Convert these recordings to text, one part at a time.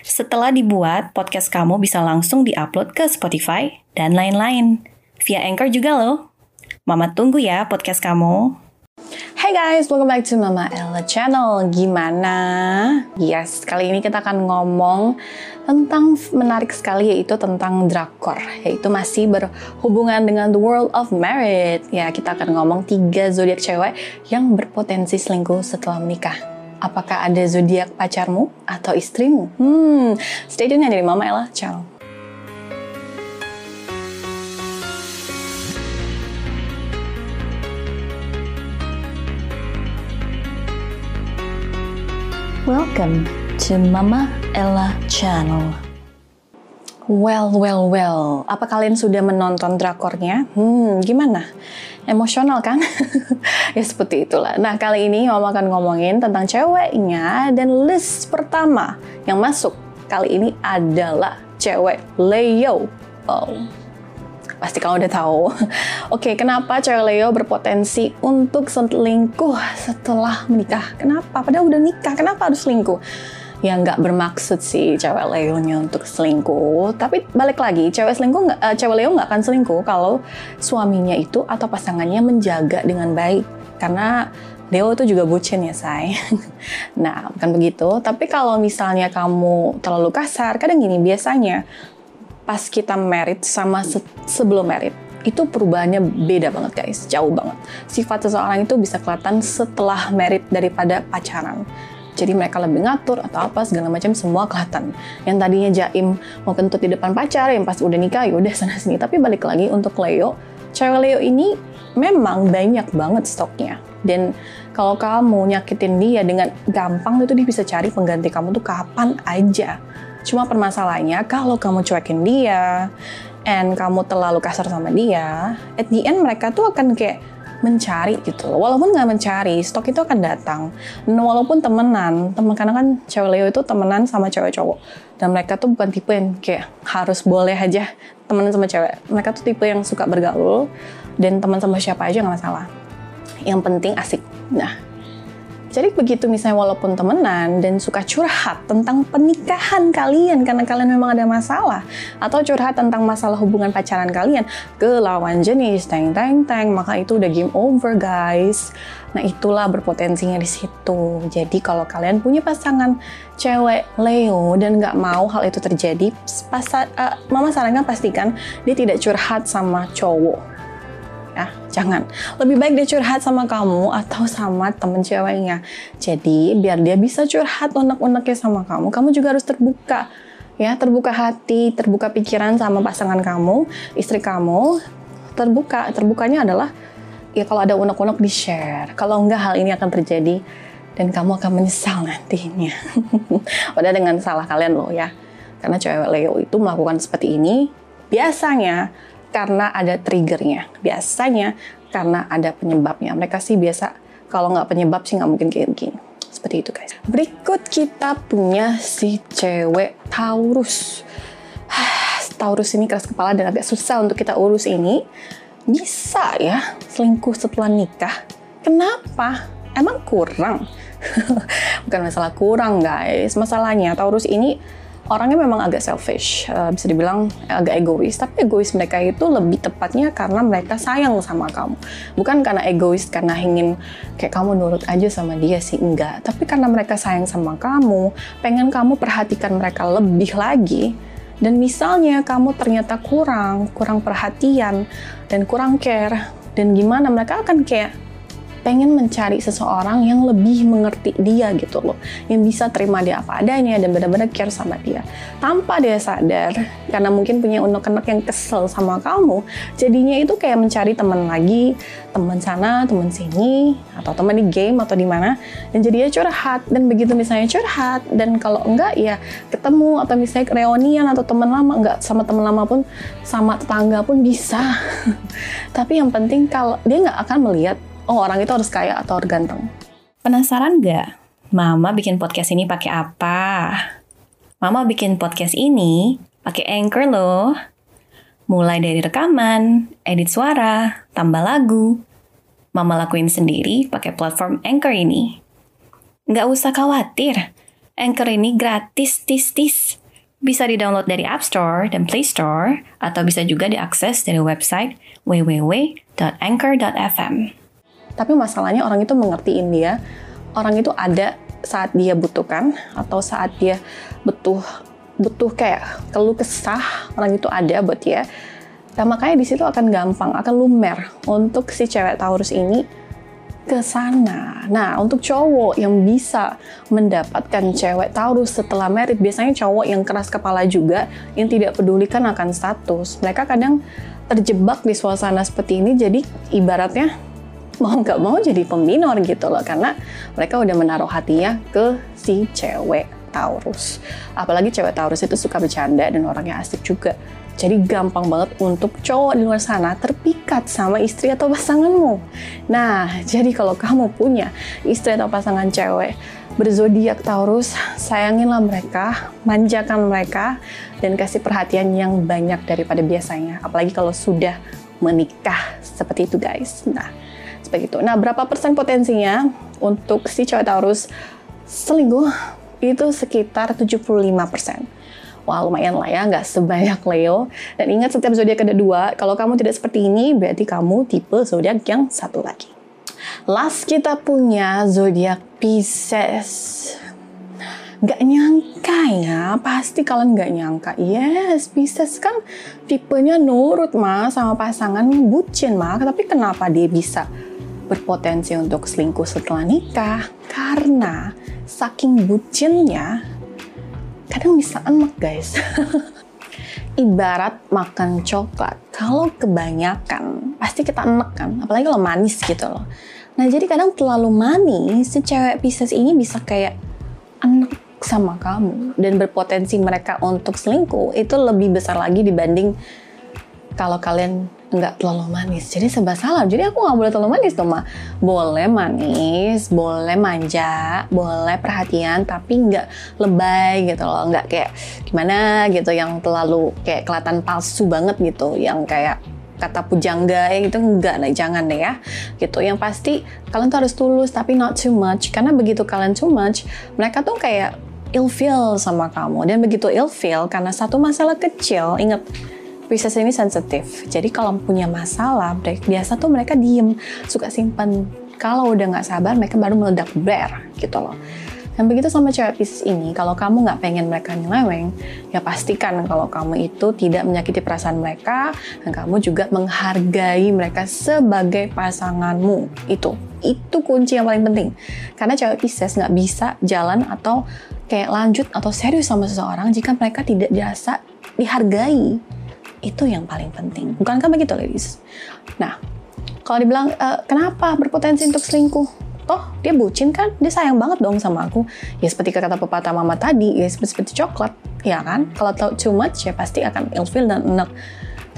Setelah dibuat, podcast kamu bisa langsung diupload ke Spotify dan lain-lain. Via Anchor juga loh. Mama tunggu ya podcast kamu. Hai guys, welcome back to Mama Ella Channel. Gimana? Yes, kali ini kita akan ngomong tentang menarik sekali yaitu tentang drakor, yaitu masih berhubungan dengan the world of married. Ya, kita akan ngomong tiga zodiak cewek yang berpotensi selingkuh setelah menikah. Apakah ada zodiak pacarmu atau istrimu? Hmm, stay tune dari Mama Ella Channel. Welcome to Mama Ella Channel. Well, well, well. Apa kalian sudah menonton drakornya? Hmm, gimana? Emosional kan? ya seperti itulah. Nah, kali ini Mama akan ngomongin tentang ceweknya dan list pertama yang masuk kali ini adalah cewek Leo. Oh, pasti kamu udah tahu. Oke, kenapa cewek Leo berpotensi untuk selingkuh setelah menikah? Kenapa? Padahal udah nikah, kenapa harus selingkuh? Ya nggak bermaksud sih cewek Leo-nya untuk selingkuh. Tapi balik lagi, cewek selingkuh uh, cewek Leo nggak akan selingkuh kalau suaminya itu atau pasangannya menjaga dengan baik. Karena Leo itu juga bucin ya, say. nah, bukan begitu. Tapi kalau misalnya kamu terlalu kasar, kadang gini, biasanya pas kita merit sama se sebelum merit itu perubahannya beda banget guys, jauh banget. Sifat seseorang itu bisa kelihatan setelah merit daripada pacaran. Jadi mereka lebih ngatur atau apa segala macam semua kelihatan. Yang tadinya jaim mau kentut di depan pacar, yang pas udah nikah ya udah sana sini. Tapi balik lagi untuk Leo, cewek Leo ini memang banyak banget stoknya. Dan kalau kamu nyakitin dia dengan gampang itu dia bisa cari pengganti kamu tuh kapan aja. Cuma permasalahannya kalau kamu cuekin dia, and kamu terlalu kasar sama dia, at the end mereka tuh akan kayak mencari gitu loh. Walaupun nggak mencari, stok itu akan datang. Dan walaupun temenan, temen karena kan cewek Leo itu temenan sama cewek cowok. Dan mereka tuh bukan tipe yang kayak harus boleh aja temenan sama cewek. Mereka tuh tipe yang suka bergaul dan teman sama siapa aja nggak masalah. Yang penting asik. Nah, jadi begitu misalnya walaupun temenan dan suka curhat tentang pernikahan kalian karena kalian memang ada masalah atau curhat tentang masalah hubungan pacaran kalian ke lawan jenis teng teng teng maka itu udah game over guys. Nah itulah berpotensinya di situ. Jadi kalau kalian punya pasangan cewek Leo dan nggak mau hal itu terjadi, pas, uh, mama sarankan pastikan dia tidak curhat sama cowok jangan. Lebih baik dia curhat sama kamu atau sama temen ceweknya. Jadi biar dia bisa curhat unek-uneknya sama kamu kamu juga harus terbuka. Ya terbuka hati terbuka pikiran sama pasangan kamu istri kamu. Terbuka. Terbukanya adalah ya kalau ada unek-unek di share kalau enggak hal ini akan terjadi dan kamu akan menyesal nantinya. Padahal dengan salah kalian loh ya. Karena cewek Leo itu melakukan seperti ini biasanya karena ada triggernya. Biasanya karena ada penyebabnya. Mereka sih biasa kalau nggak penyebab sih nggak mungkin kayak gini. Seperti itu guys. Berikut kita punya si cewek Taurus. Taurus ini keras kepala dan agak susah untuk kita urus ini. Bisa ya selingkuh setelah nikah. Kenapa? Emang kurang? Bukan masalah kurang guys. Masalahnya Taurus ini orangnya memang agak selfish, uh, bisa dibilang agak egois. Tapi egois mereka itu lebih tepatnya karena mereka sayang sama kamu. Bukan karena egois karena ingin kayak kamu nurut aja sama dia sih, enggak. Tapi karena mereka sayang sama kamu, pengen kamu perhatikan mereka lebih lagi. Dan misalnya kamu ternyata kurang, kurang perhatian, dan kurang care, dan gimana mereka akan kayak pengen mencari seseorang yang lebih mengerti dia gitu loh, yang bisa terima dia apa adanya dan benar-benar care sama dia. Tanpa dia sadar, karena mungkin punya unek-unek yang kesel sama kamu, jadinya itu kayak mencari teman lagi, teman sana, teman sini, atau teman di game atau di mana, dan jadinya curhat. Dan begitu misalnya curhat, dan kalau enggak ya ketemu atau misalnya reunian atau teman lama, enggak sama teman lama pun, sama tetangga pun bisa. Tapi yang penting kalau dia nggak akan melihat oh orang itu harus kaya atau harus ganteng. Penasaran nggak? Mama bikin podcast ini pakai apa? Mama bikin podcast ini pakai Anchor loh. Mulai dari rekaman, edit suara, tambah lagu. Mama lakuin sendiri pakai platform Anchor ini. Nggak usah khawatir, Anchor ini gratis tis-tis. Bisa di-download dari App Store dan Play Store, atau bisa juga diakses dari website www.anchor.fm. Tapi masalahnya orang itu mengertiin dia, orang itu ada saat dia butuhkan atau saat dia butuh butuh kayak keluh kesah orang itu ada buat dia. Dan makanya di situ akan gampang, akan lumer untuk si cewek Taurus ini ke sana. Nah, untuk cowok yang bisa mendapatkan cewek Taurus setelah merit, biasanya cowok yang keras kepala juga, yang tidak pedulikan akan status. Mereka kadang terjebak di suasana seperti ini, jadi ibaratnya mau nggak mau jadi peminor gitu loh karena mereka udah menaruh hatinya ke si cewek Taurus. Apalagi cewek Taurus itu suka bercanda dan orangnya asik juga. Jadi gampang banget untuk cowok di luar sana terpikat sama istri atau pasanganmu. Nah, jadi kalau kamu punya istri atau pasangan cewek berzodiak Taurus, sayanginlah mereka, manjakan mereka, dan kasih perhatian yang banyak daripada biasanya. Apalagi kalau sudah menikah seperti itu guys. Nah, begitu. Nah, berapa persen potensinya untuk si cewek Taurus selingkuh? Itu sekitar 75 persen. Wah lumayan lah ya, nggak sebanyak Leo. Dan ingat setiap zodiak ada dua, kalau kamu tidak seperti ini, berarti kamu tipe zodiak yang satu lagi. Last kita punya zodiak Pisces. Gak nyangka ya, pasti kalian gak nyangka. Yes, Pisces kan tipenya nurut mah sama pasangan bucin mah, tapi kenapa dia bisa berpotensi untuk selingkuh setelah nikah karena saking bucinnya kadang bisa enak guys. Ibarat makan coklat, kalau kebanyakan pasti kita enak kan, apalagi kalau manis gitu loh. Nah jadi kadang terlalu manis, si cewek Pisces ini bisa kayak enak sama kamu dan berpotensi mereka untuk selingkuh itu lebih besar lagi dibanding kalau kalian nggak terlalu manis. Jadi serba salah. Jadi aku nggak boleh terlalu manis dong, Ma. Boleh manis, boleh manja, boleh perhatian, tapi nggak lebay gitu loh. Nggak kayak gimana gitu yang terlalu kayak kelihatan palsu banget gitu. Yang kayak kata pujangga ya gitu enggak lah jangan deh ya gitu yang pasti kalian tuh harus tulus tapi not too much karena begitu kalian too much mereka tuh kayak feel sama kamu dan begitu feel karena satu masalah kecil inget Pisces ini sensitif. Jadi kalau punya masalah, biasa tuh mereka diem, suka simpan. Kalau udah nggak sabar, mereka baru meledak ber, gitu loh. Dan begitu sama cewek Pisces ini, kalau kamu nggak pengen mereka nyeleweng, ya pastikan kalau kamu itu tidak menyakiti perasaan mereka, dan kamu juga menghargai mereka sebagai pasanganmu. Itu, itu kunci yang paling penting. Karena cewek Pisces nggak bisa jalan atau kayak lanjut atau serius sama seseorang jika mereka tidak dirasa dihargai itu yang paling penting. Bukankah begitu, ladies? Nah, kalau dibilang e, kenapa berpotensi untuk selingkuh? Toh dia bucin kan, dia sayang banget dong sama aku. Ya seperti kata pepatah mama tadi, ya seperti, seperti coklat, ya kan? Kalau too much ya pasti akan ilfil dan enak.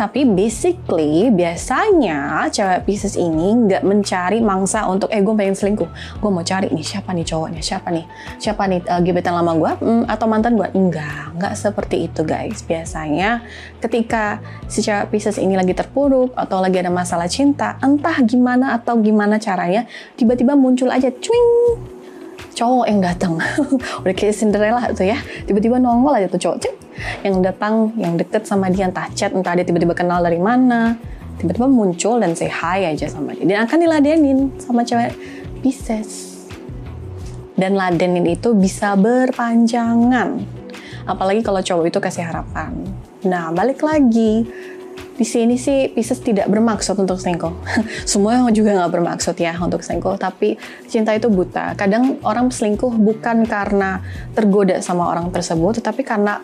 Tapi basically biasanya cewek Pisces ini nggak mencari mangsa untuk eh gue pengen selingkuh, gue mau cari nih siapa nih cowoknya, siapa nih, siapa nih uh, gebetan lama gue hmm, atau mantan gue, enggak, nggak seperti itu guys. Biasanya ketika si cewek Pisces ini lagi terpuruk atau lagi ada masalah cinta, entah gimana atau gimana caranya, tiba-tiba muncul aja, cuing, cowok yang datang udah kayak Cinderella tuh ya. Tiba-tiba nongol aja tuh cowok. Cek yang datang yang deket sama dia entah chat entah dia tiba-tiba kenal dari mana tiba-tiba muncul dan say hi aja sama dia. Dan akan diladenin sama cewek. Pisces dan ladenin itu bisa berpanjangan. Apalagi kalau cowok itu kasih harapan. Nah balik lagi. Di sini sih Pisces tidak bermaksud untuk selingkuh. Semua juga nggak bermaksud ya untuk selingkuh, tapi cinta itu buta. Kadang orang selingkuh bukan karena tergoda sama orang tersebut, tetapi karena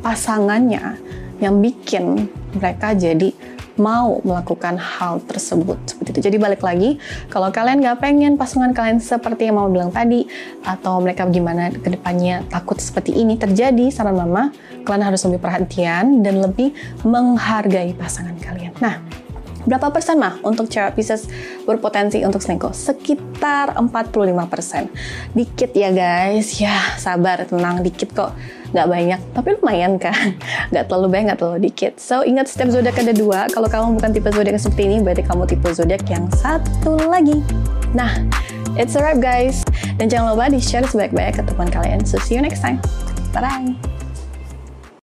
pasangannya yang bikin mereka jadi mau melakukan hal tersebut seperti itu. Jadi balik lagi, kalau kalian nggak pengen pasangan kalian seperti yang mama bilang tadi, atau mereka gimana ke depannya takut seperti ini terjadi, saran mama, kalian harus lebih perhatian dan lebih menghargai pasangan kalian. Nah, Berapa persen mah untuk cewek Pisces berpotensi untuk selingkuh? Sekitar 45 persen. Dikit ya guys, ya sabar, tenang, dikit kok. Nggak banyak, tapi lumayan kan? Nggak terlalu banyak, nggak terlalu dikit. So, ingat setiap zodiak ada dua. Kalau kamu bukan tipe zodiak seperti ini, berarti kamu tipe zodiak yang satu lagi. Nah, it's a wrap guys. Dan jangan lupa di-share sebaik-baik ke teman kalian. So, see you next time. Bye-bye.